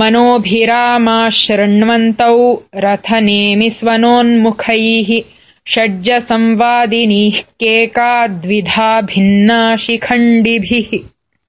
मनोभिरामाशृण्वन्तौ रथनेमिस्वनोन्मुखैः षड्जसंवादिनीः केका द्विधा भिन्ना शिखण्डिभिः